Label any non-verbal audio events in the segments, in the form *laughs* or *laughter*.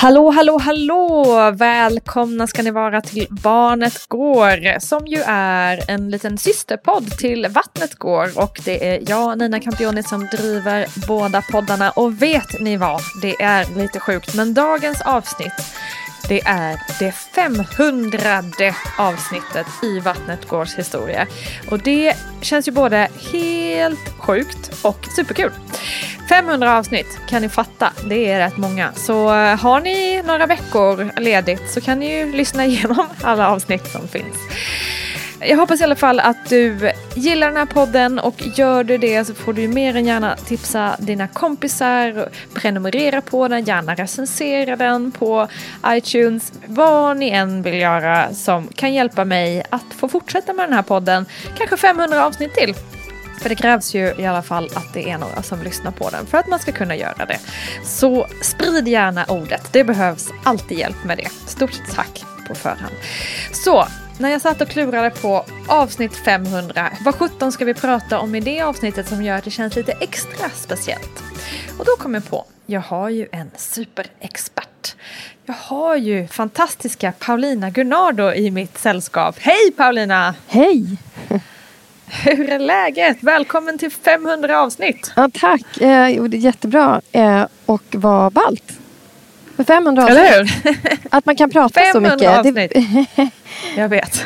Hallå, hallå, hallå! Välkomna ska ni vara till Barnet går som ju är en liten systerpodd till Vattnet går och det är jag, Nina Campioni, som driver båda poddarna och vet ni vad? Det är lite sjukt men dagens avsnitt det är det 500 avsnittet i Vattnet Gårds historia. Och det känns ju både helt sjukt och superkul. 500 avsnitt kan ni fatta, det är rätt många. Så eh, har ni några veckor ledigt så kan ni ju lyssna *laughs* igenom alla avsnitt som finns. Jag hoppas i alla fall att du gillar den här podden och gör du det så får du mer än gärna tipsa dina kompisar, prenumerera på den, gärna recensera den på iTunes, vad ni än vill göra som kan hjälpa mig att få fortsätta med den här podden, kanske 500 avsnitt till. För det krävs ju i alla fall att det är några som lyssnar på den för att man ska kunna göra det. Så sprid gärna ordet, det behövs alltid hjälp med det. Stort tack på förhand. Så när jag satt och klurade på avsnitt 500, vad sjutton ska vi prata om i det avsnittet som gör att det känns lite extra speciellt? Och då kom jag på, jag har ju en superexpert. Jag har ju fantastiska Paulina Gunnardo i mitt sällskap. Hej Paulina! Hej! Hur är läget? Välkommen till 500 avsnitt! Ja, tack, eh, jo, det är jättebra. Eh, och vad ballt. För 500 avsnitt. Eller hur? Att man kan prata så 500 mycket. avsnitt. Jag vet.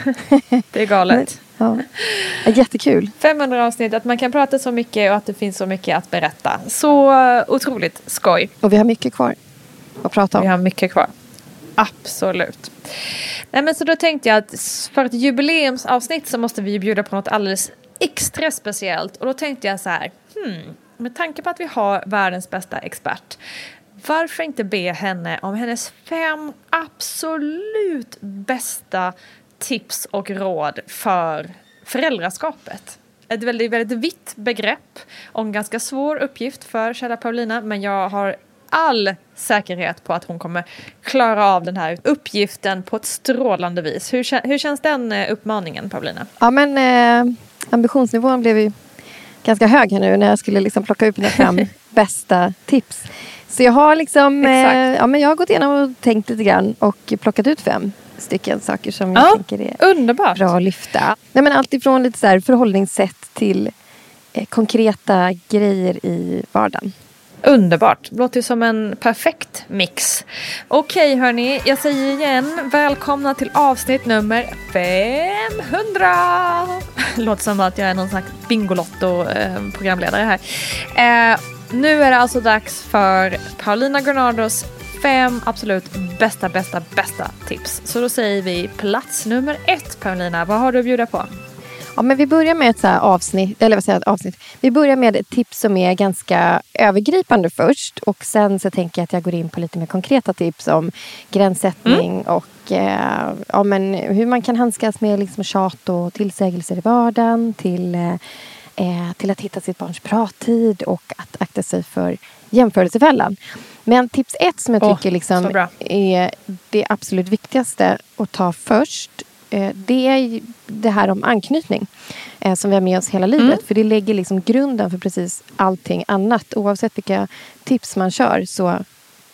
Det är galet. ja. Jättekul. 500 avsnitt, att man kan prata så mycket och att det finns så mycket att berätta. Så eh, otroligt skoj. Och vi har mycket kvar att prata Vi om. har mycket kvar. Absolut. Nej, men så då tänkte jag att för ett jubileumsavsnitt så måste vi ju bjuda på något alldeles extra speciellt. Och då tänkte jag så här, hmm, med tanke på att vi har världens bästa expert, varför inte be henne om hennes fem absolut bästa tips och råd för föräldraskapet? Ett väldigt, väldigt vitt begrepp och en ganska svår uppgift för kära Paulina, men jag har all säkerhet på att hon kommer klara av den här uppgiften på ett strålande vis. Hur, hur känns den eh, uppmaningen, Paulina? Ja, men eh, ambitionsnivån blev ju ganska hög här nu när jag skulle liksom plocka ut mina fem *laughs* bästa tips. Så jag har liksom, eh, ja, men jag har gått igenom och tänkt lite grann och plockat ut fem stycken saker som jag Ja, tänker är Underbart! bra att lyfta. Nej, men allt ifrån lite så förhållningssätt till eh, konkreta grejer i vardagen. Underbart, låter som en perfekt mix. Okej hörni, jag säger igen välkomna till avsnitt nummer 500. *laughs* Låter som att jag är någon slags Bingolotto-programledare här. Eh, nu är det alltså dags för Paulina Granados fem absolut bästa, bästa, bästa tips. Så då säger vi plats nummer ett Paulina, vad har du att bjuda på? Ja, men vi börjar med ett så avsnitt, eller vad säger jag, avsnitt. Vi börjar med ett tips som är ganska övergripande först och sen så tänker jag att jag går in på lite mer konkreta tips om gränssättning mm. och eh, ja, men hur man kan handskas med liksom tjat och tillsägelser i vardagen till, eh, eh till att hitta sitt barns prattid och att akta sig för jämförelsefällan. Men tips ett som jag tycker oh, liksom är det absolut viktigaste att ta först det är det här om anknytning eh, som vi har med oss hela livet. Mm. För det lägger liksom grunden för precis allting annat. Oavsett vilka tips man kör så,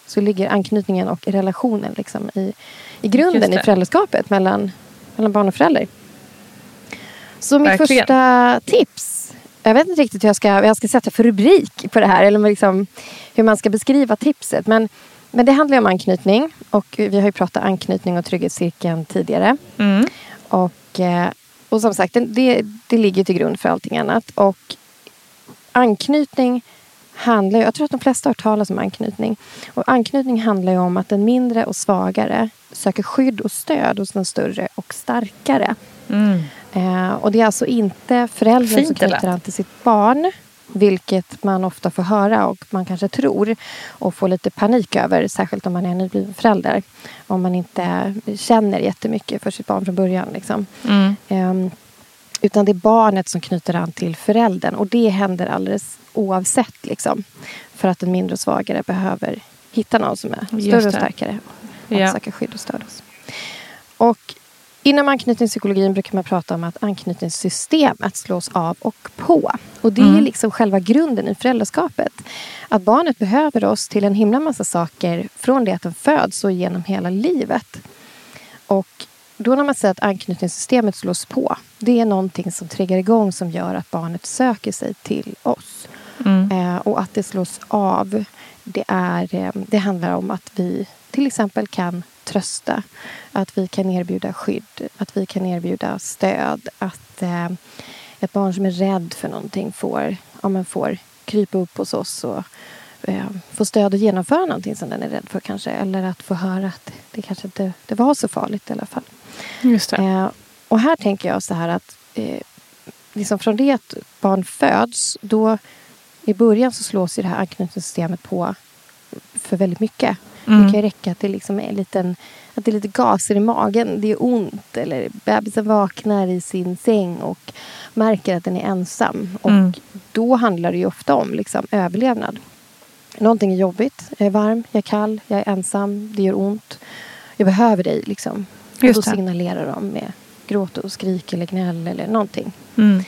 så ligger anknytningen och relationen liksom i, i grunden i föräldraskapet mellan, mellan barn och förälder. Så mitt Verkligen. första tips. Jag vet inte riktigt hur jag ska, jag ska sätta för rubrik på det här. Eller liksom hur man ska beskriva tipset. Men men det handlar om anknytning och vi har ju pratat anknytning och trygghetscirkeln tidigare. Mm. Och, eh, och som sagt, det, det ligger till grund för allting annat. Och anknytning handlar jag tror att de flesta har hört talas om anknytning. Och anknytning handlar ju om att den mindre och svagare söker skydd och stöd hos den större och starkare. Mm. Eh, och det är alltså inte föräldern som knyter an till sitt barn vilket man ofta får höra och man kanske tror och får lite panik över. Särskilt om man är nybliven förälder. Om man inte känner jättemycket för sitt barn från början. Liksom. Mm. Um, utan det är barnet som knyter an till föräldern. Och det händer alldeles oavsett. Liksom. För att den mindre och svagare behöver hitta någon som är större och starkare. Och ja. söka skydd och stöd hos. Och Inom anknytningspsykologin brukar man prata om att anknytningssystemet slås av och på. Och det mm. är liksom själva grunden i föräldraskapet. Att barnet behöver oss till en himla massa saker från det att den föds och genom hela livet. Och då när man säger att anknytningssystemet slås på, det är någonting som triggar igång som gör att barnet söker sig till oss. Mm. Eh, och att det slås av, det, är, eh, det handlar om att vi till exempel kan trösta. Att vi kan erbjuda skydd, att vi kan erbjuda stöd. Att eh, ett barn som är rädd för någonting får, ja, men får krypa upp hos oss och eh, få stöd att genomföra någonting som den är rädd för kanske. Eller att få höra att det kanske inte det var så farligt i alla fall. Just eh, och här tänker jag så här att eh, liksom från det att barn föds, då i början så slås ju det här anknytningssystemet på för väldigt mycket. Mm. Det kan räcka att det liksom är liten, att det är lite gaser i magen. Det är ont. Eller bebisen vaknar i sin säng och märker att den är ensam. Och mm. då handlar det ju ofta om liksom, överlevnad. Någonting är jobbigt. Jag är varm, jag är kall, jag är ensam, det gör ont. Jag behöver dig. Liksom. och då signalerar de med gråt och skrik eller gnäll eller någonting. Mm.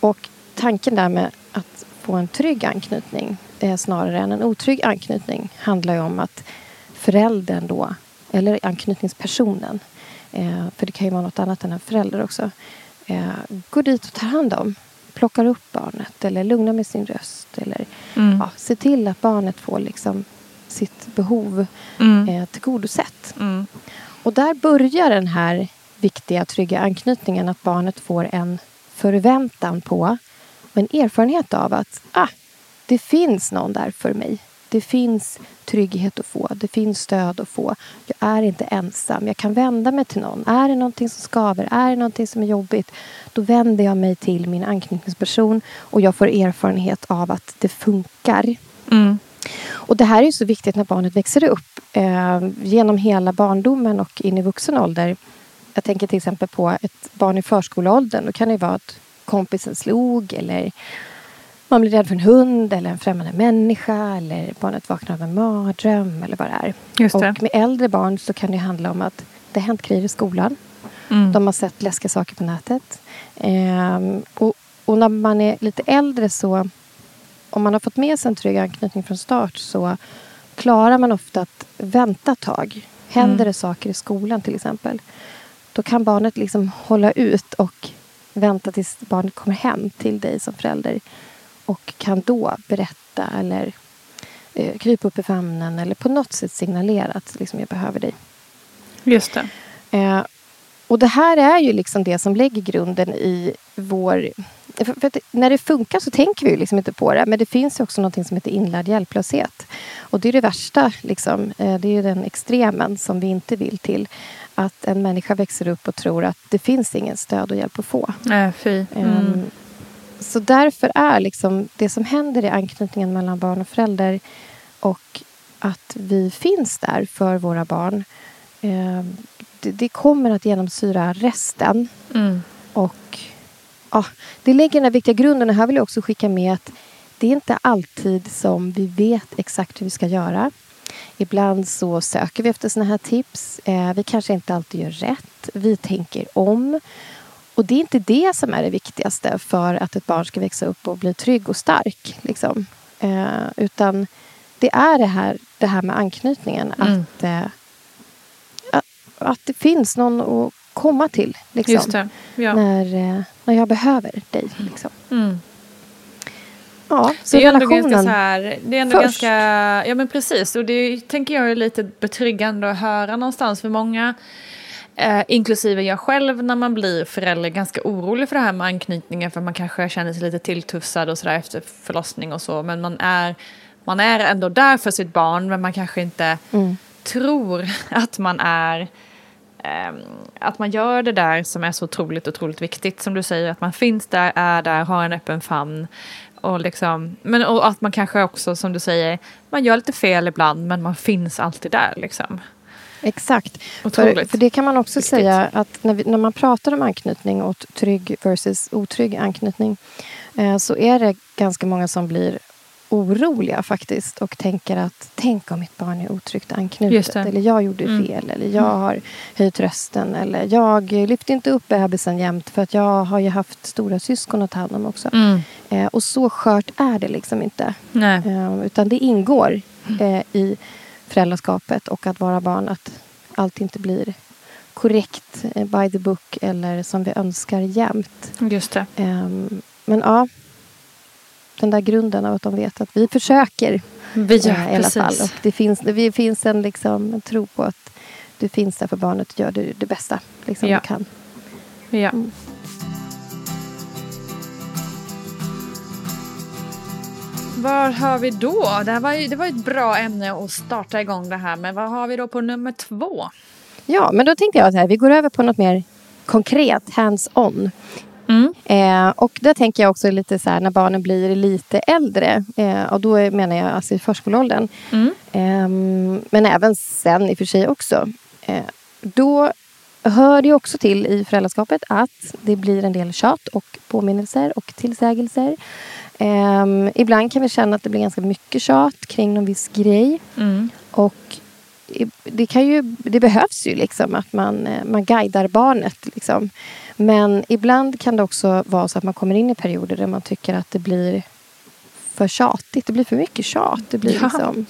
Och tanken där med att få en trygg anknytning eh, snarare än en otrygg anknytning handlar ju om att föräldern då, eller anknytningspersonen, eh, för det kan ju vara något annat än en förälder också, eh, går dit och tar hand om, plockar upp barnet eller lugnar med sin röst eller mm. ja, ser till att barnet får liksom sitt behov mm. eh, tillgodosett. Mm. Och där börjar den här viktiga trygga anknytningen att barnet får en förväntan på och en erfarenhet av att ah, det finns någon där för mig. Det finns trygghet att få, det finns stöd att få. Jag är inte ensam, jag kan vända mig till någon. Är det någonting som skaver, är det någonting som är jobbigt då vänder jag mig till min anknytningsperson och jag får erfarenhet av att det funkar. Mm. Och Det här är så viktigt när barnet växer upp. Eh, genom hela barndomen och in i vuxen ålder. Jag tänker till exempel på ett barn i förskoleåldern. Då kan det vara att kompisen slog eller man blir rädd för en hund eller en främmande människa eller barnet vaknar av en mardröm eller vad det är. Det. Och med äldre barn så kan det handla om att det har hänt grejer i skolan. Mm. De har sett läskiga saker på nätet. Ehm, och, och, när man är lite äldre så om man har fått med sig en trygg anknytning från start så klarar man ofta att vänta ett tag. Händer mm. det saker i skolan till exempel då kan barnet liksom hålla ut och vänta tills barnet kommer hem till dig som förälder och kan då berätta eller eh, krypa upp i famnen eller på något sätt signalera att liksom, jag behöver dig. Just det. Eh, och det här är ju liksom det som lägger grunden i vår... För, för när det funkar så tänker vi liksom inte på det. Men det finns ju också något som heter inlärd hjälplöshet. Och det är det värsta. Liksom. Eh, det är den extremen som vi inte vill till. Att en människa växer upp och tror att det finns ingen stöd och hjälp att få. Nej, fy. Mm. Så därför är liksom det som händer i anknytningen mellan barn och förälder och att vi finns där för våra barn. Um, det, det, kommer att genomsyra resten. Mm. Och ja, Det lägger den viktiga grunden. Och här vill jag också skicka med att det är inte alltid som vi vet exakt hur vi ska göra. Ibland så söker vi efter såna här tips. Eh, vi kanske inte alltid gör rätt. Vi tänker om. Och det är inte det som är det viktigaste för att ett barn ska växa upp och bli trygg och stark. Liksom. Eh, utan det är det här, det här med anknytningen. Mm. Att, eh, att det finns någon att komma till. Liksom, ja. när, eh, när jag behöver dig. Liksom. Mm. Ja, så det är ändå ganska så här, det är ändå först. ganska, ja men precis, och det tänker jag är lite betryggande att höra någonstans för många, eh, inklusive jag själv när man blir förälder, ganska orolig för det här med anknytningen för man kanske känner sig lite tilltussad och sådär efter förlossning och så, men man är, man är ändå där för sitt barn, men man kanske inte mm. tror att man är Ehm, att man gör det där som är så otroligt, otroligt viktigt. Som du säger, att man finns där, är där, har en öppen famn. Och, liksom, men, och att man kanske också, som du säger, man gör lite fel ibland men man finns alltid där. Liksom. Exakt. För, för, det kan man också viktigt. säga att när, vi, när, man pratar om anknytning och trygg versus otrygg anknytning eh, så är det ganska många som blir oroliga faktiskt och tänker att tänk om mitt barn är otryggt anknutet eller jag gjorde mm. fel eller jag mm. har höjt rösten eller jag lyfte inte upp bebisen jämt för att jag har ju haft stora syskon att ta hand om också. Mm. Eh, och så skört är det liksom inte. Eh, utan det ingår eh, i föräldraskapet och att vara barn att allt inte blir korrekt eh, by the book eller som vi önskar jämt. Just det. Ehm, men ja, den där grunden av att de vet att vi försöker. Vi gör, äh, i alla fall. Och det finns, det finns en, liksom, en tro på att du finns där för barnet och gör det, det bästa liksom, ja. du kan. Ja. Mm. Vad har vi då? Det, var ju, det var ett bra ämne att starta igång det här med. Vad har vi då på nummer två? Ja, men då tänkte jag att vi går över på något mer konkret, hands-on. Mm. Eh, och där tänker jag också lite så här när barnen blir lite äldre. Eh, och då menar jag alltså i förskoleåldern. Mm. Eh, men även sen i och för sig också. Eh, då hör det också till i föräldraskapet att det blir en del tjat och påminnelser och tillsägelser. Um, ibland kan vi känna att det blir ganska mycket tjat kring någon viss grej. Mm. Och det, kan ju, det behövs ju liksom att man, eh, man guidar barnet. Liksom. Men ibland kan det också vara så att man kommer in i perioder där man tycker att det blir för tjatigt. Det blir för mycket tjat. Det blir ja. liksom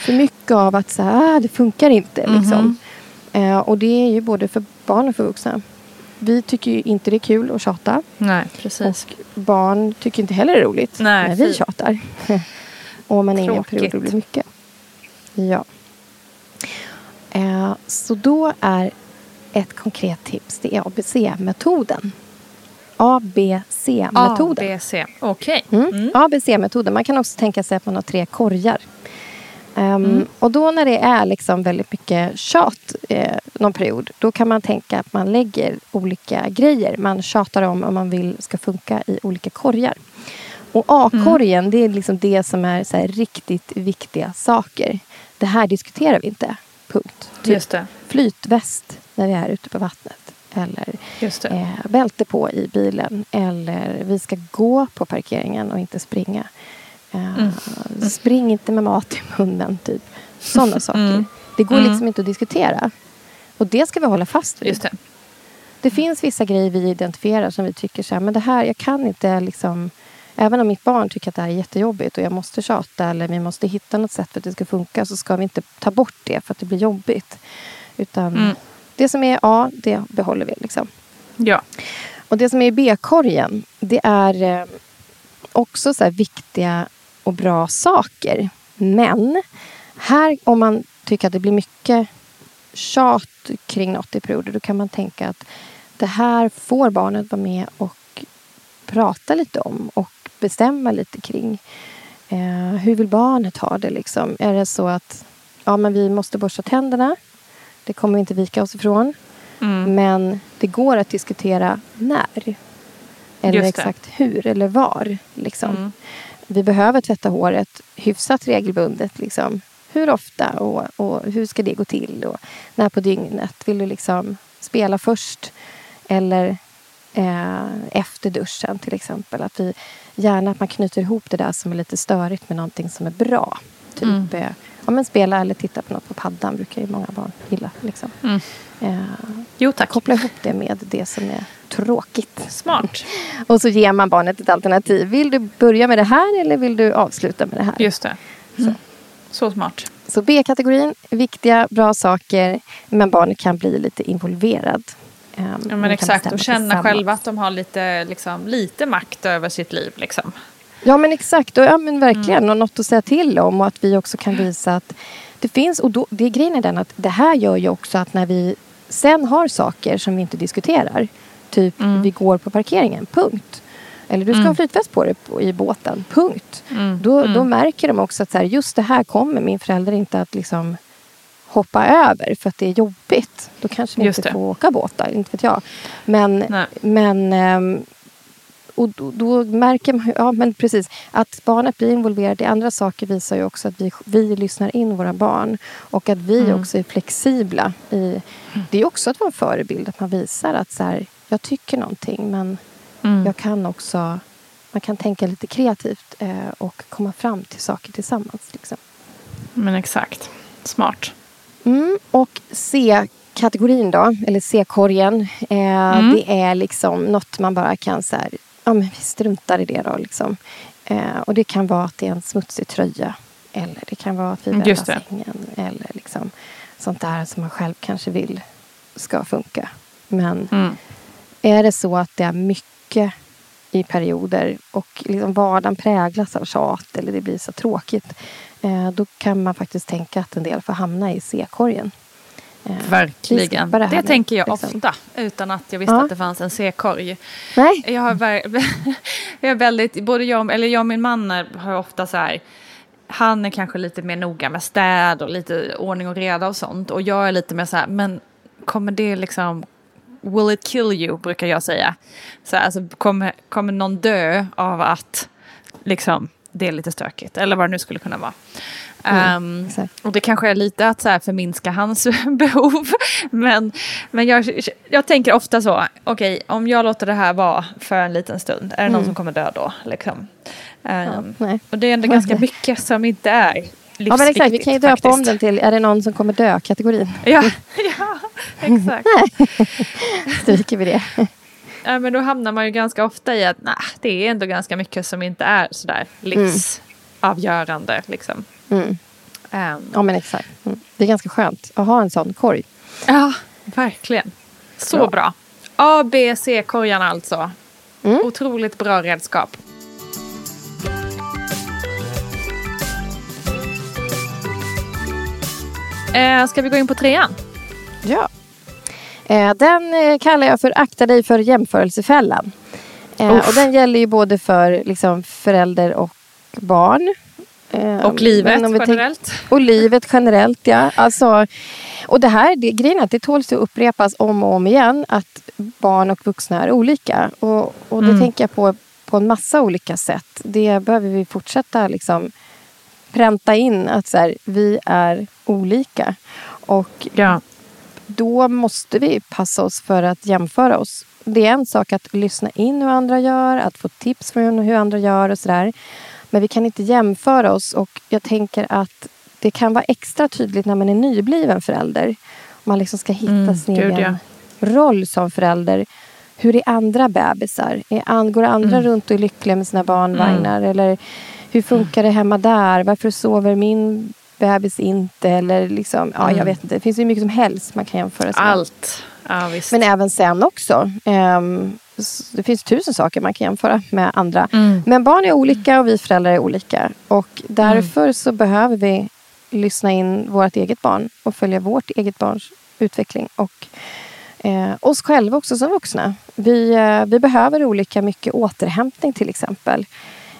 för mycket av att så här, ah, det funkar inte. Mm -hmm. liksom. eh, och det är ju både för barn och för vuxna. Vi tycker ju inte det är kul att tjata. Nej, precis. Och barn tycker inte heller det är roligt Nej, när vi tjatar. *laughs* och man är inne i en period där det blir mycket. Ja. Eh, så då är ett konkret tips det är ABC-metoden. ABC-metoden. ABC, okej. Okay. Mm. Mm. ABC-metoden. Man kan också tänka sig att man har tre korgar. Um, mm. Och då när det är liksom väldigt mycket tjat eh, någon period då kan man tänka att man lägger olika grejer man tjatar om och man vill ska funka i olika korgar. Och A-korgen mm. det är liksom det som är så riktigt viktiga saker. Det här diskuterar vi inte. Punkt. Typ Just det. Flytväst när vi är ute på vattnet. Eller eh, bälte på i bilen. Eller vi ska gå på parkeringen och inte springa. Eh, mm. Spring inte med mat i munnen. Typ. Sådana saker. Mm. Det går liksom mm. inte att diskutera. Och det ska vi hålla fast vid. Just det. det finns vissa grejer vi identifierar som vi tycker så här, men det här, jag kan inte liksom Även om mitt barn tycker att det här är jättejobbigt och jag måste tjata eller vi måste hitta något sätt för att det ska funka så ska vi inte ta bort det för att det blir jobbigt. Utan mm. det som är A, det behåller vi. Liksom. Ja. Och det som är i B-korgen, det är eh, också så viktiga och bra saker. Men här om man tycker att det blir mycket tjat kring något i perioder då kan man tänka att det här får barnet vara med och prata lite om och bestämma lite kring. Eh, hur vill barnet ha det? Liksom? Är det så att ja, men vi måste borsta tänderna? Det kommer vi inte vika oss ifrån. Mm. Men det går att diskutera när. Eller exakt hur eller var. Liksom. Mm. Vi behöver tvätta håret hyfsat regelbundet. Liksom. Hur ofta och, och hur ska det gå till? Och när på dygnet? Vill du liksom spela först eller eh, efter duschen till exempel? Att vi, gärna att man knyter ihop det där som är lite störigt med någonting som är bra. Typ Mm. eh, ja, men spela eller titta på något på paddan brukar ju många barn gilla. Liksom. Mm. Eh, Jo tack. koppla ihop det med det som är tråkigt. Smart. *laughs* Och så ger man barnet ett alternativ. Vill du börja med det här eller vill du avsluta med det här? Just det. Mm. Så smart. Så B-kategorin, viktiga, bra saker. Men barnet kan bli lite involverad. Ehm, Ja, men exakt. Och känna själva att de har lite, liksom, lite makt över sitt liv. Liksom. Ja men exakt, och, ja, men verkligen. Mm. Och något att säga till om och att vi också kan visa att det finns. Och då, det är grejen är den att det här gör ju också att när vi sen har saker som vi inte diskuterar. Typ Mm. vi går på parkeringen, punkt. Eller du ska ha flytväst på dig i båten, punkt. Mm. Då, då märker de också att så här, just det här kommer min förälder inte att liksom hoppa över för att det är jobbigt. Då kanske ni Just inte det. får åka båt där, inte vet jag. Men, Nej. men ehm, och då, då märker man, ja men precis, att barnet blir involverad i andra saker visar ju också att vi, vi lyssnar in våra barn. Och att vi Mm. också är flexibla. I, det är också att vara en förebild, att man visar att så här, jag tycker någonting men Mm. jag kan också, man kan tänka lite kreativt eh, och komma fram till saker tillsammans. Liksom. Men exakt. Smart. Mm, och C-kategorin då, eller C-korgen. Eh, Mm. Det är liksom något man bara kan så här, ja men vi struntar i det då liksom. Eh, och det kan vara att det är en smutsig tröja. Eller det kan vara att vi bäddar sängen. Eller liksom sånt där som man själv kanske vill ska funka. Men Mm. Är det så att det är mycket i perioder och liksom vardagen präglas av tjat eller det blir så tråkigt. Eh, då kan man faktiskt tänka att en del får hamna i C-korgen. Eh, Verkligen. Det, nu, tänker jag liksom. ofta. Utan att jag visste Ja. att det fanns en C-korg. Nej, Jag har, *laughs* jag är väldigt, både jag, eller jag och min man är, har ofta så här, han är kanske lite mer noga med städ och lite ordning och reda och sånt. Och jag är lite mer så här, men kommer det liksom, will it kill you, brukar jag säga. Så alltså, kommer, kommer någon dö av att liksom, det är lite stökigt, eller vad det nu skulle kunna vara. Ehm, exakt. och det kanske är lite att så här förminska hans *laughs* behov. Men, men jag, jag tänker ofta så, okej, om jag låter det här vara för en liten stund, är det någon som kommer dö då? Liksom? Ehm, nej. och det är ändå ganska mycket som inte är. Ja men exakt, vi kan ju döpa faktiskt. om den till Är det någon som kommer dö-kategorin. Ja, *laughs* ja exakt. Stryker vi det. ja, men då hamnar man ju ganska ofta i att nah, det är ändå ganska mycket som inte är sådär livsavgörande. Liksom. Mm. Ehm, Ja men exakt. Mm. Det är ganska skönt att ha en sån korg. Ja, verkligen. Så Bra. bra. A, B, C-korgarna alltså. Mm. Otroligt bra redskap. Eh, ska vi gå in på trean? Ja. Eh, den eh, kallar jag för Akta dig för jämförelsefällan. Eh, och den gäller ju både för liksom, förälder och barn. Eh, Och livet generellt. Och livet generellt, ja. Alltså, och det här, det, grejen är att det tåls att upprepas om och om igen att barn och vuxna är olika. Och, och det Mm. tänker jag på på en massa olika sätt. Det behöver vi fortsätta liksom pränta in att så här, vi är olika. Och Ja. då måste vi passa oss för att jämföra oss. Det är en sak att lyssna in hur andra gör, att få tips från hur andra gör och sådär. Men vi kan inte jämföra oss och jag tänker att det kan vara extra tydligt när man är nybliven förälder. Man liksom ska hitta Mm, sin egen roll som förälder. Hur är andra bebisar? Är, går andra Mm. runt och är lyckliga med sina barnvagnar? Eller hur funkar det hemma där? Varför sover min bebis inte. Eller liksom, ja, Mm. jag vet inte. Det finns ju mycket som helst man kan jämföra sig med. Allt. Ja. Men även sen också. Ehm, det finns tusen saker man kan jämföra med andra. Mm. Men barn är olika och vi föräldrar är olika. Och därför så behöver vi lyssna in vårt eget barn och följa vårt eget barns utveckling. Och eh, oss själva också som vuxna. Vi, eh, vi behöver olika mycket återhämtning till exempel.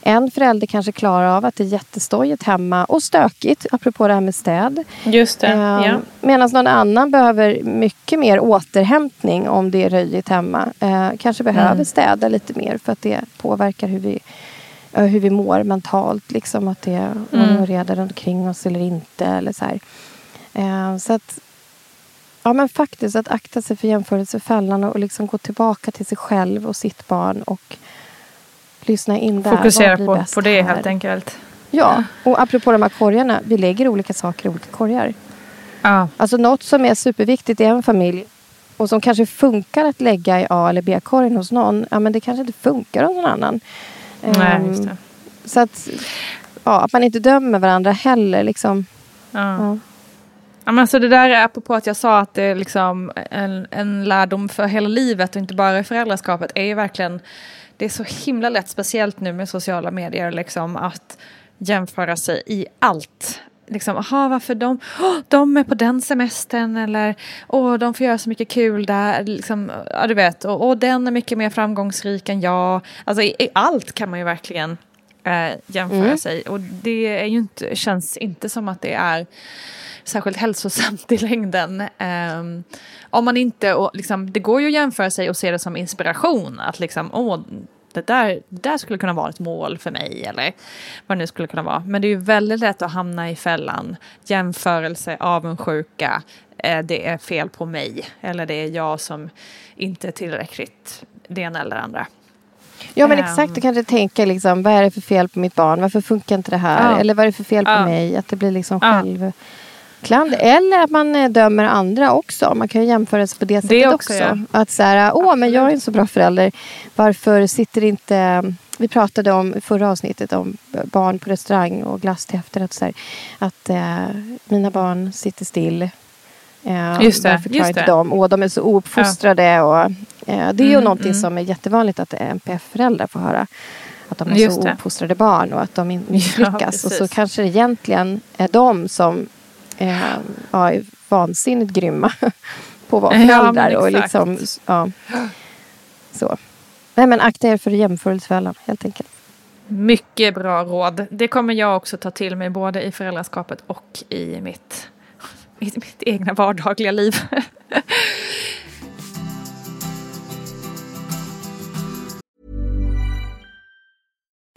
En förälder kanske klarar av att det är jättestojigt hemma och stökigt, apropå det här med städ. Just det. Eh, ja. Medan någon annan behöver mycket mer återhämtning om det är röjigt hemma. Eh, kanske behöver Mm. städa lite mer för att det påverkar hur vi, hur vi mår mentalt. Liksom att det är Mm. reda runt omkring oss eller inte. Eller så här. Eh, så att, ja, men faktiskt att akta sig för jämförelsefällan och liksom gå tillbaka till sig själv och sitt barn och lyssna in där. Fokusera på, på det här? helt enkelt. Ja, och apropå de här korgarna. Vi lägger olika saker i olika korgar. Ja. Alltså något som är superviktigt i en familj och som kanske funkar att lägga i A eller B-korgen hos någon. Ja, men det kanske inte funkar hos någon annan. Nej, Ehm, just det. Så att, ja, att man inte dömer varandra heller. Liksom. Ja. Ja. Ja, men alltså det där är apropå att jag sa att det är liksom en, en lärdom för hela livet och inte bara i föräldraskapet är ju verkligen det är så himla lätt, speciellt nu med sociala medier, liksom, att jämföra sig i allt. Liksom, aha, varför de, åh, de är på den semestern eller åh, de får göra så mycket kul där. Liksom, ja, du vet, och, och den är mycket mer framgångsrik än jag. Alltså i, i allt kan man ju verkligen eh, jämföra Mm. sig. Och det är ju inte, känns inte som att det är särskilt hälsosamt i längden. Ehm, om man inte, och liksom, det går ju att jämföra sig och se det som inspiration. Att liksom, åh, det där, det där skulle kunna vara ett mål för mig. Eller vad det nu skulle kunna vara. Men det är ju väldigt lätt att hamna i fällan. Jämförelse, avundsjuka. Eh, det är fel på mig. Eller det är jag som inte är tillräckligt det ena eller det andra. Ja men Ehm. exakt, och kanske tänka liksom, vad är det för fel på mitt barn? Varför funkar inte det här? Ja. Eller vad är det för fel på Ja. mig? Att det blir liksom Ja. Självklander. Eller att man eh, dömer andra också. Man kan ju jämföra sig på det sättet också, också. ja. Att så här, åh men jag är en så bra förälder. Varför sitter inte... Vi pratade om i förra avsnittet om barn på restaurang och glass till efterrätt. Så här, att eh, mina barn sitter still. Eh, Just det, varför klarar inte det. de? Och de är så ouppfostrade. Och, eh, det är ju Mm, någonting mm. som är jättevanligt att NPF-föräldrar får höra. Att de är Just så det. ouppfostrade barn och att de *laughs* misslyckas. och så kanske det egentligen är de som eh, ja, är vansinnigt grymma *laughs* på att vara Ja, föräldrar. men och liksom, ja, så. Nej men akta er för jämförelsefällan helt enkelt. Mycket bra råd. Det kommer jag också ta till mig både i föräldraskapet och i mitt, *laughs* i mitt egna vardagliga liv. *laughs*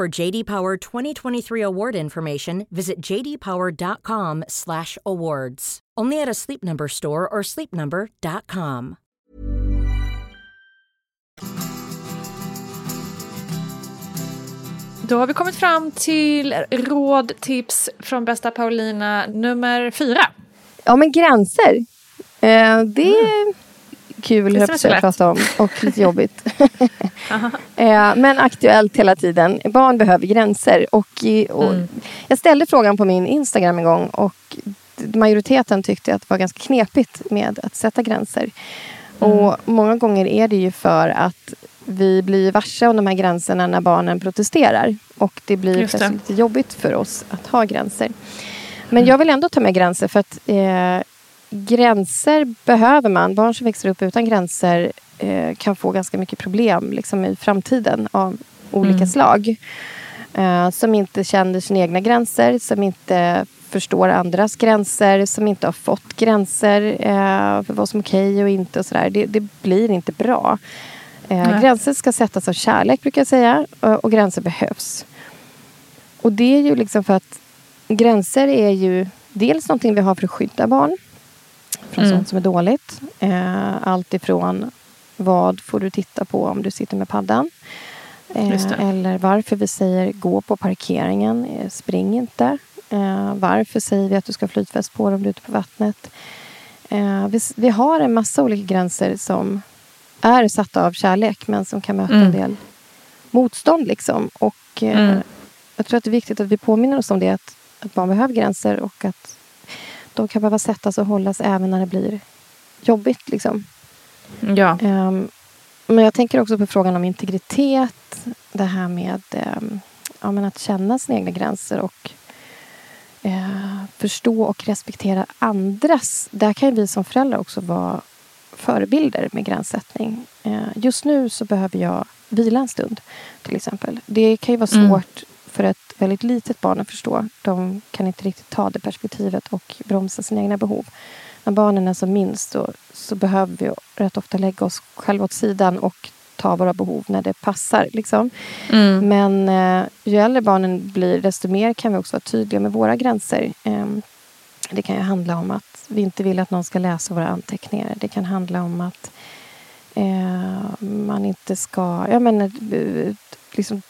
For JD Power 2023 award information, visit jdpower.com/awards. Only at a Sleep Number store or sleepnumber.com. Då har vi kommit fram till råd, tips från bästa Paulina nummer fyra. Ja, men gränser. Eh, det är kul Det jag att prata om och lite jobbigt. *laughs* *laughs* eh, men aktuellt hela tiden. Barn behöver gränser. Och, och Jag ställde frågan på min Instagram en gång och majoriteten tyckte att det var ganska knepigt med att sätta gränser. Och många gånger är det ju för att vi blir varse om de här gränserna när barnen protesterar. Och det blir Just plötsligt lite jobbigt för oss att ha gränser. Men jag vill ändå ta med gränser för att eh, gränser behöver man. Barn som växer upp utan gränser eh, kan få ganska mycket problem liksom, i framtiden av olika slag. Eh, som inte känner sina egna gränser, som inte förstår andras gränser, som inte har fått gränser eh, för vad som är okej och inte. Och sådär. Det, det blir inte bra. Eh, gränser ska sättas av kärlek, brukar jag säga. Och, och gränser behövs. Och det är ju liksom för att gränser är ju dels någonting vi har för att skydda barn från sånt som är dåligt. Eh, allt ifrån vad får du titta på om du sitter med paddan? Eh, eller varför vi säger gå på parkeringen, eh, spring inte. Eh, varför säger vi att du ska ha flytväst på dig om du är ute på vattnet? Eh, vi, vi har en massa olika gränser som är satta av kärlek men som kan möta en del motstånd. Liksom. Och, eh, Jag tror att det är viktigt att vi påminner oss om det. Att, att barn behöver gränser och att de kan behöva sättas och hållas även när det blir jobbigt. Liksom. Ja. Ehm, men jag tänker också på frågan om integritet. Det här med ehm, ja, men att känna sina egna gränser och eh, förstå och respektera andras. Där kan vi som föräldrar också vara förebilder med gränssättning. Eh, just nu så behöver jag vila en stund, till exempel. Det kan ju vara svårt för ett väldigt litet barn att förstå. De kan inte riktigt ta det perspektivet och bromsa sina egna behov. När barnen är som minst så, så behöver vi rätt ofta lägga oss själva åt sidan och ta våra behov när det passar. Liksom. Men eh, ju äldre barnen blir, desto mer kan vi också vara tydliga med våra gränser. Ehm, det kan ju handla om att vi inte vill att någon ska läsa våra anteckningar. Det kan handla om att eh, man inte ska... Jag menar, eh, liksom,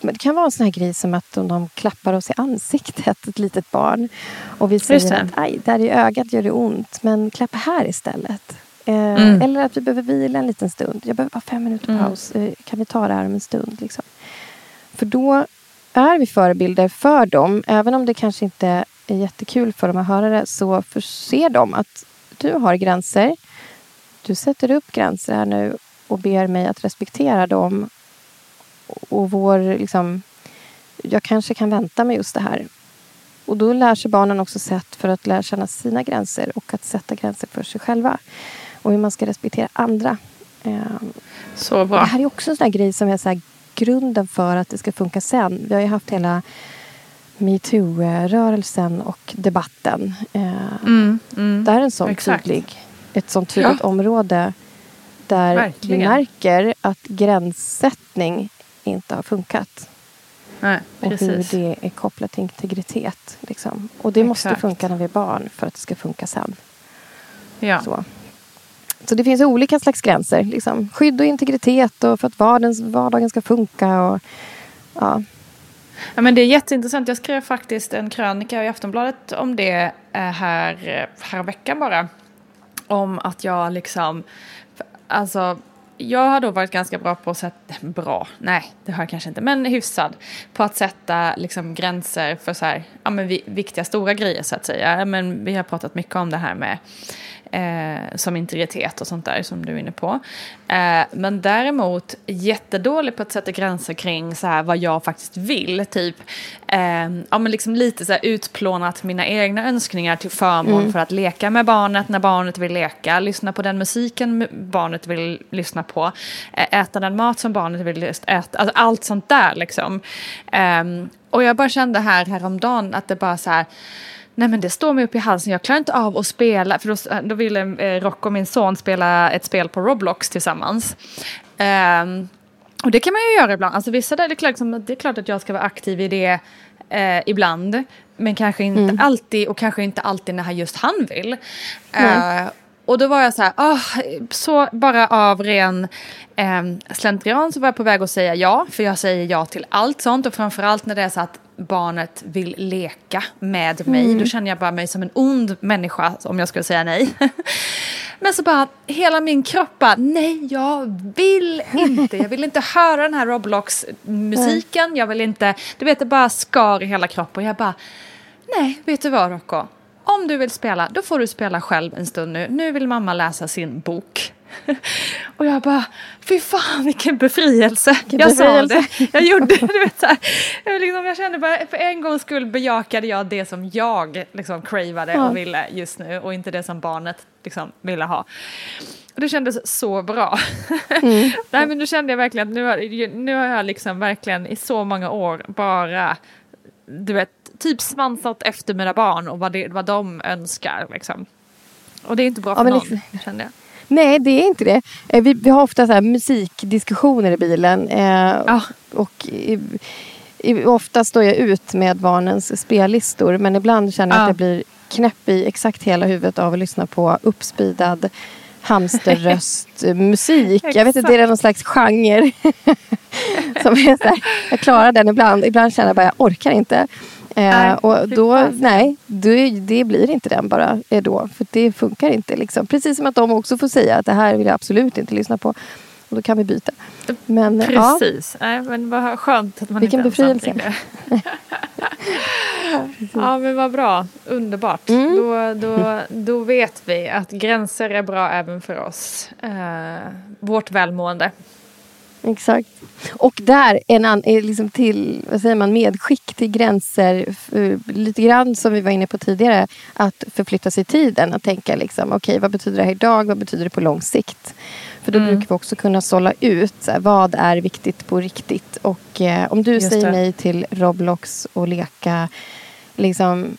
men det kan vara en sån här grej som att om de klappar oss i ansiktet, ett litet barn. Och vi säger att aj, där i ögat gör det ont, men klappa här istället. Eh, Mm. Eller att vi behöver vila en liten stund. Jag behöver bara fem minuter Mm. paus. Eh, kan vi ta det här om en stund? Liksom. För då är vi förebilder för dem. Även om det kanske inte är jättekul för dem att höra det så förser de att du har gränser. Du sätter upp gränser här nu och ber mig att respektera dem. Och vår, liksom, jag kanske kan vänta med just det här. Och då lär sig barnen också sätt för att lära känna sina gränser och att sätta gränser för sig själva. Och hur man ska respektera andra. Ehm, Så det bra. här är också en sån grej som är så grunden för att det ska funka sen. Vi har ju haft hela metoo-rörelsen och debatten. Eh, Mm, mm. Där är en sån Exakt. tydlig, ett sånt tydligt område där Verkligen. vi märker att gränssättning inte har funkat. Nej, Och precis. hur det är kopplat till integritet. Liksom. Och det måste Exakt. funka när vi är barn för att det ska funka sen. Ja. Så. Så det finns olika slags gränser. Liksom. Skydd och integritet och för att vardagen, vardagen ska funka. Och, ja. Ja, men det är jätteintressant. Jag skrev faktiskt en krönika i Aftonbladet om det eh, här, eh, här veckan bara. Om att jag liksom, alltså jag har då varit ganska bra på att sätta, bra, nej det har jag kanske inte, men hyfsad på att sätta liksom gränser för så här, ja men viktiga stora grejer så att säga. Men vi har pratat mycket om det här med eh, som integritet och sånt där som du är inne på. Eh, men däremot jättedålig på att sätta gränser kring så här, vad jag faktiskt vill. Typ eh, ja, men liksom lite så här utplånat mina egna önskningar till förmån mm. för att leka med barnet när barnet vill leka, lyssna på den musiken barnet vill lyssna på, eh, äta den mat som barnet vill äta, alltså allt sånt där liksom. Ehm, och jag bara kände här häromdagen att det bara så här Nej men det står mig upp i halsen, jag klarar inte av att spela. För då, då ville eh, Rocco, min son, spela ett spel på Roblox tillsammans. Um, och det kan man ju göra ibland. Alltså vissa där, det, är klart, liksom, det är klart att jag ska vara aktiv i det eh, ibland. Men kanske inte mm. alltid och kanske inte alltid när just han vill. Uh, och då var jag så här, oh, så bara av ren eh, slentrian så var jag på väg att säga ja. För jag säger ja till allt sånt och framförallt när det är så att barnet vill leka med mig. Mm. Då känner jag bara mig som en ond människa om jag skulle säga nej. *laughs* Men så bara, hela min kropp bara, nej jag vill inte. Jag vill inte höra den här Roblox-musiken. Jag vill inte, du vet det bara skar i hela kroppen. Jag bara, nej vet du vad Rocco? Om du vill spela, då får du spela själv en stund nu. Nu vill mamma läsa sin bok. *laughs* Och jag bara, fy fan vilken befrielse. Vilken jag befrielse. sa det. Jag gjorde det. *laughs* Du vet, så här. Jag, liksom, jag kände bara, för en gångs skull bejakade jag det som jag liksom cravade ja. och ville just nu och inte det som barnet liksom ville ha. Och det kändes så bra. *laughs* Mm. Nej men nu kände jag verkligen att nu har, nu har jag liksom verkligen i så många år bara, du vet, typ svansat efter mina barn och vad, det, vad de önskar liksom. Och det är inte bra för ja, någon, liksom, kände jag. Nej, det är inte det. Eh, vi, vi har ofta så här musikdiskussioner i bilen. Ja. Och i, i, ofta står jag ut med barnens spellistor. Men ibland känner jag ja. att jag blir knäpp i exakt hela huvudet av att lyssna på uppspeedad hamsterröstmusik. *laughs* jag vet inte, det är någon slags genre. *laughs* som är så här, jag klarar den ibland. Ibland känner jag bara jag orkar inte. Eh, och då, nej, då, det blir inte den bara eh, då. För det funkar inte. Liksom. Precis som att de också får säga att det här vill jag absolut inte lyssna på. Och då kan vi byta. Men, Precis. Ja. Nej, men vad skönt att man Vilken inte befrielse. *laughs* *laughs* ja men vad bra. Underbart. Mm. Då, då, då vet vi att gränser är bra även för oss. Eh, vårt välmående. Exakt. Och där en an, liksom till vad säger man, medskick till gränser. Lite grann som vi var inne på tidigare. Att förflytta sig i tiden. Att tänka liksom, okej okay, vad betyder det här idag? Vad betyder det på lång sikt? För då mm. brukar vi också kunna sålla ut här, vad är viktigt på riktigt. Och eh, om du Just säger det. nej till Roblox och leka liksom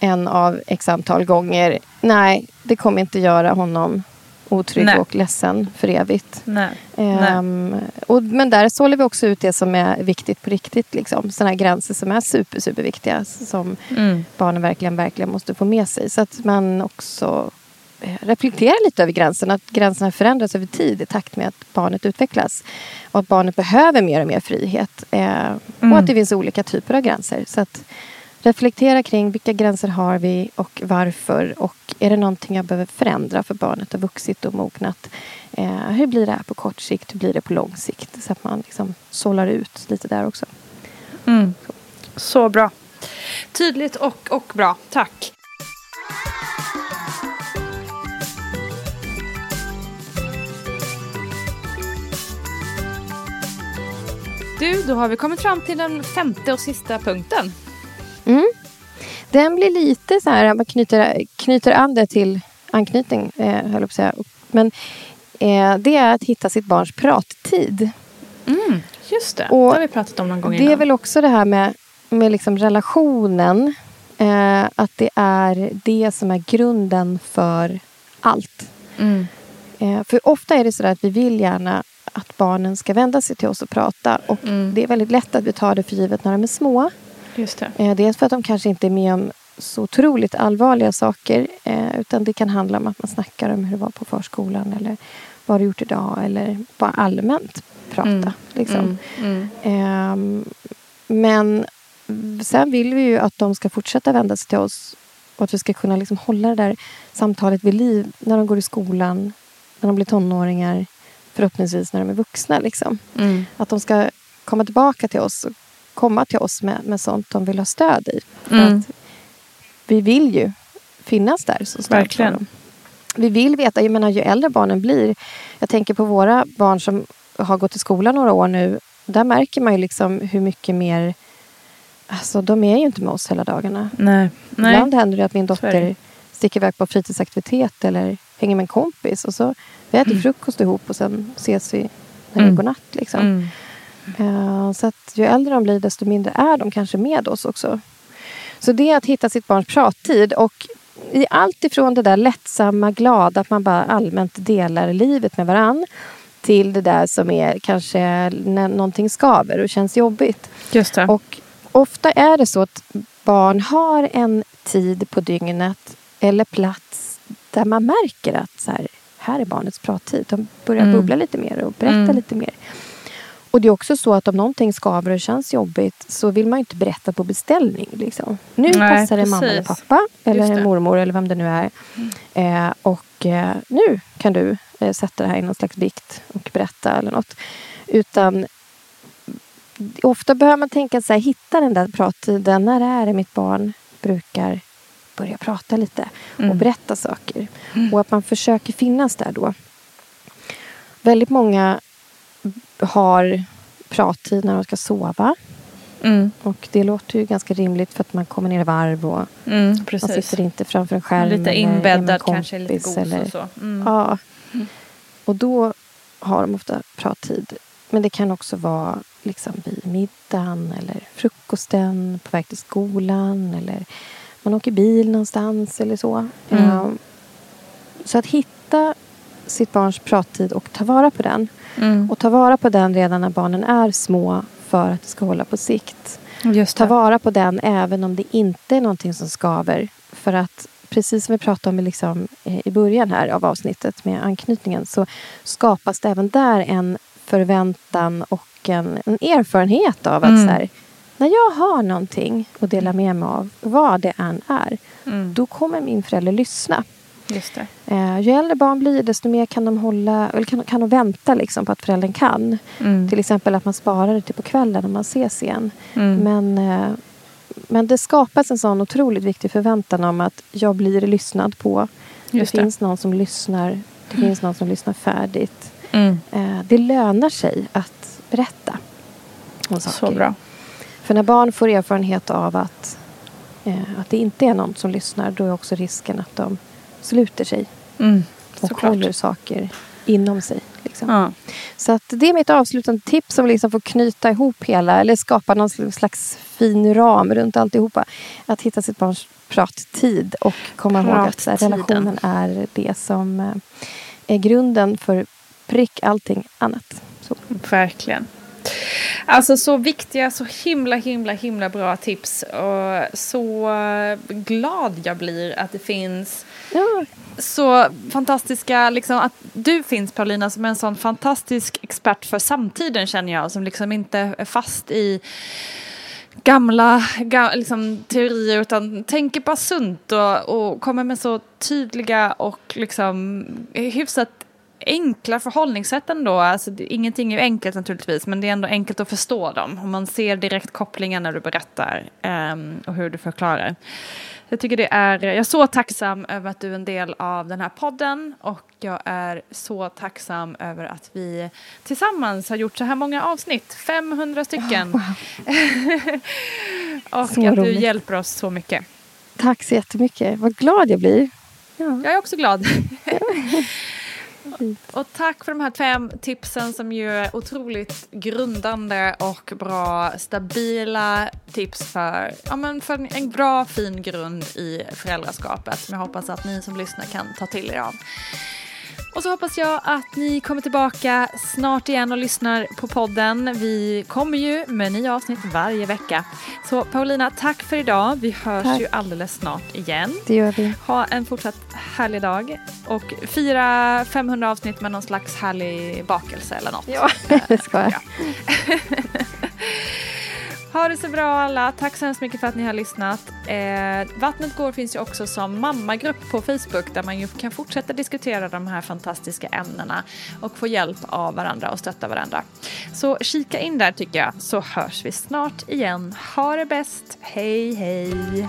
en av x antal gånger. Nej, det kommer inte göra honom otrygg Nej. och ledsen för evigt. Nej. Um, och, men där sållar vi också ut det som är viktigt på riktigt. Liksom. Sådana här gränser som är super, superviktiga. Som mm. barnen verkligen, verkligen måste få med sig. Så att man också eh, reflekterar lite över gränserna. Att gränserna förändras över tid i takt med att barnet utvecklas. Och att barnet behöver mer och mer frihet. Eh, mm. Och att det finns olika typer av gränser. Så att, Reflektera kring vilka gränser har vi och varför. Och är det någonting jag behöver förändra för barnet har vuxit och mognat. Eh, hur blir det här på kort sikt? Hur blir det på lång sikt? Så att man liksom sållar ut lite där också. Mm. Så. Så bra. Tydligt och, och bra. Tack. Du, då har vi kommit fram till den femte och sista punkten. Mm. Den blir lite så här, man knyter, knyter an det till anknytning, eh, höll jag på att säga. Men eh, det är att hitta sitt barns prattid. Mm, just det, och det har vi pratat om någon gång innan. Det är väl också det här med, med liksom relationen. Eh, att det är det som är grunden för allt. Mm. Eh, för ofta är det så att vi vill gärna att barnen ska vända sig till oss och prata. Och mm. det är väldigt lätt att vi tar det för givet när de är små. Just det. Eh, dels för att de kanske inte är med om så otroligt allvarliga saker. Eh, utan det kan handla om att man snackar om hur det var på förskolan. Eller vad har du gjort idag? Eller bara allmänt prata. Mm. Liksom. Mm. Mm. Eh, men sen vill vi ju att de ska fortsätta vända sig till oss. Och att vi ska kunna liksom hålla det där samtalet vid liv när de går i skolan. När de blir tonåringar. förhoppningsvis när de är vuxna. Liksom. Mm. Att de ska komma tillbaka till oss och komma till oss med, med sånt de vill ha stöd i. Mm. att vi vill ju finnas där som stöd Verkligen. dem. Vi vill veta, jag menar ju äldre barnen blir. Jag tänker på våra barn som har gått i skolan några år nu. Där märker man ju liksom hur mycket mer... Alltså de är ju inte med oss hela dagarna. Nej. Nej. Ibland händer det att min Så dotter sticker iväg på fritidsaktivitet eller hänger med en kompis. Och så vi äter frukost ihop och sen ses vi när det Mm. godnatt. Liksom. Mm. Eh, så att ju äldre de blir desto mindre är de kanske med oss också. Så det är att hitta sitt barns prattid. Och i allt ifrån det där lättsamma, glada, att man bara allmänt delar livet med varann till det där som är kanske när någonting skaver och känns jobbigt. Just det. Och ofta är det så att barn har en tid på dygnet eller plats där man märker att så här, här är barnets prattid. De börjar Mm. bubbla lite mer och berätta Mm. lite mer. Och det är också så att om någonting skaver och känns jobbigt så vill man ju inte berätta på beställning. Liksom. Nu Nej, passar det mamma eller precis. pappa eller. Mm. mormor eller vem det nu är. Eh, och eh, nu kan du eh, sätta det här i någon slags bikt och berätta eller något. Utan ofta behöver man tänka så här, hitta den där prattiden. När är det mitt barn brukar börja prata lite och Mm. berätta saker. Och att man försöker finnas där då. Väldigt många har prattid när de ska sova. Mm. Och det låter ju ganska rimligt för att man kommer ner i varv och Mm, man sitter inte framför en skärm. Lite inbäddad, kanske lite gos eller- och så. Mm. Ja. Och då har de ofta prattid. Men det kan också vara liksom vid middagen eller frukosten, på väg till skolan eller man åker bil någonstans eller så. Mm. Ehm, Så att hitta sitt barns prattid och ta vara på den. Mm. Och ta vara på den redan när barnen är små för att det ska hålla på sikt. Ta vara på den även om det inte är någonting som skaver. För att precis som vi pratade om i liksom, eh, i början här av avsnittet med anknytningen så skapas det även där en förväntan och en, en erfarenhet av att Mm. så här, när jag har någonting att dela med mig av, vad det än är, Mm. då kommer min förälder lyssna. Just det. Eh, ju äldre barn blir, desto mer kan de hålla eller kan, kan de vänta liksom på att föräldern kan. Mm. Till exempel att man sparar det till på kvällen när man ses igen. Mm. Men, eh, men det skapas en sån otroligt viktig förväntan om att jag blir lyssnad på. Just det det. finns någon som lyssnar. Det finns någon som lyssnar färdigt. Mm. Eh, det lönar sig att berätta om saker. Så bra. För när barn får erfarenhet av att, eh, att det inte är någon som lyssnar då är också risken att de sluter sig Mm. och Såklart. håller saker inom sig. Liksom. Ja. Så att det är mitt avslutande tips som liksom får knyta ihop hela eller skapa någon slags fin ram runt alltihopa. Att hitta sitt barns prattid och komma ihåg att här, relationen är det som eh, är grunden för prick allting annat. Så. Verkligen. Alltså så viktiga, så himla, himla, himla bra tips. Och så eh, glad jag blir att det finns Ja, så fantastiska, liksom att du finns Paulina som en sån fantastisk expert för samtiden känner jag. Som liksom inte är fast i gamla ga, liksom, teorier utan tänker bara sunt och, och kommer med så tydliga och liksom hyfsat enkla förhållningssätt ändå. Alltså, det, ingenting är ju enkelt naturligtvis men det är ändå enkelt att förstå dem. Och man ser direkt kopplingen när du berättar um, och hur du förklarar. Jag tycker det är, jag är så tacksam över att du är en del av den här podden och jag är så tacksam över att vi tillsammans har gjort så här många avsnitt, 500 stycken. *laughs* och Så att du roligt. hjälper oss så mycket. tack så jättemycket. Vad glad jag blir. Ja, Jag är också glad. *laughs* Och tack för de här fem tipsen som ju är otroligt grundande och bra, stabila tips för, ja, men för en- en bra fin grund i föräldraskapet som jag hoppas att ni som lyssnar kan ta till er av. Och så hoppas jag att ni kommer tillbaka snart igen och lyssnar på podden. Vi kommer ju med nya avsnitt varje vecka. Så Paulina, tack för idag. Vi hörs Tack. ju alldeles snart igen. det gör vi. Ha en fortsatt härlig dag och fira 500 avsnitt med någon slags härlig bakelse eller något. Ja, det *laughs* ska jag. Ja. *laughs* Ha det så bra alla. Tack så hemskt mycket för att ni har lyssnat. Eh, Vattnet går finns ju också som mammagrupp på Facebook där man ju kan fortsätta diskutera de här fantastiska ämnena och få hjälp av varandra och stötta varandra. Så kika in där tycker jag så hörs vi snart igen. Ha det bäst. Hej hej.